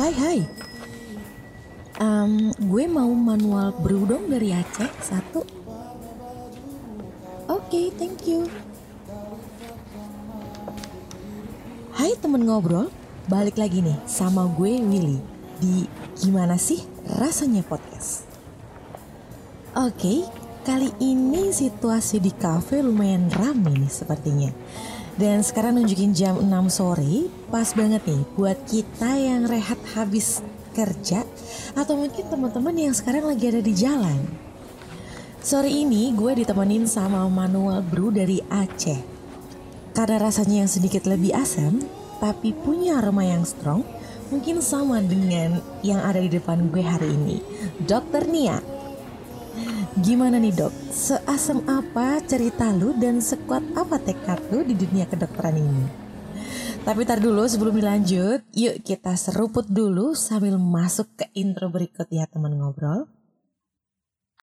Hai hai. Um, Gue mau manual brew dong dari Aceh Satu. Oke okay, thank you. Hai temen ngobrol. Balik lagi nih sama gue Willy. Di Gimana sih rasanya podcast. Oke okay, kali ini situasi di cafe lumayan ramai nih sepertinya dan sekarang nunjukin jam 6 sore, pas banget nih buat kita yang rehat habis kerja atau mungkin teman-teman yang sekarang lagi ada di jalan. Sore ini gue ditemenin sama manual brew dari Aceh. Karena rasanya yang sedikit lebih asam, tapi punya aroma yang strong, mungkin sama dengan yang ada di depan gue hari ini. Dokter Nia. Gimana nih dok, seasam apa cerita lu dan sekuat apa tekad lu di dunia kedokteran ini? Tapi tar dulu sebelum dilanjut, yuk kita seruput dulu sambil masuk ke intro berikut ya teman ngobrol.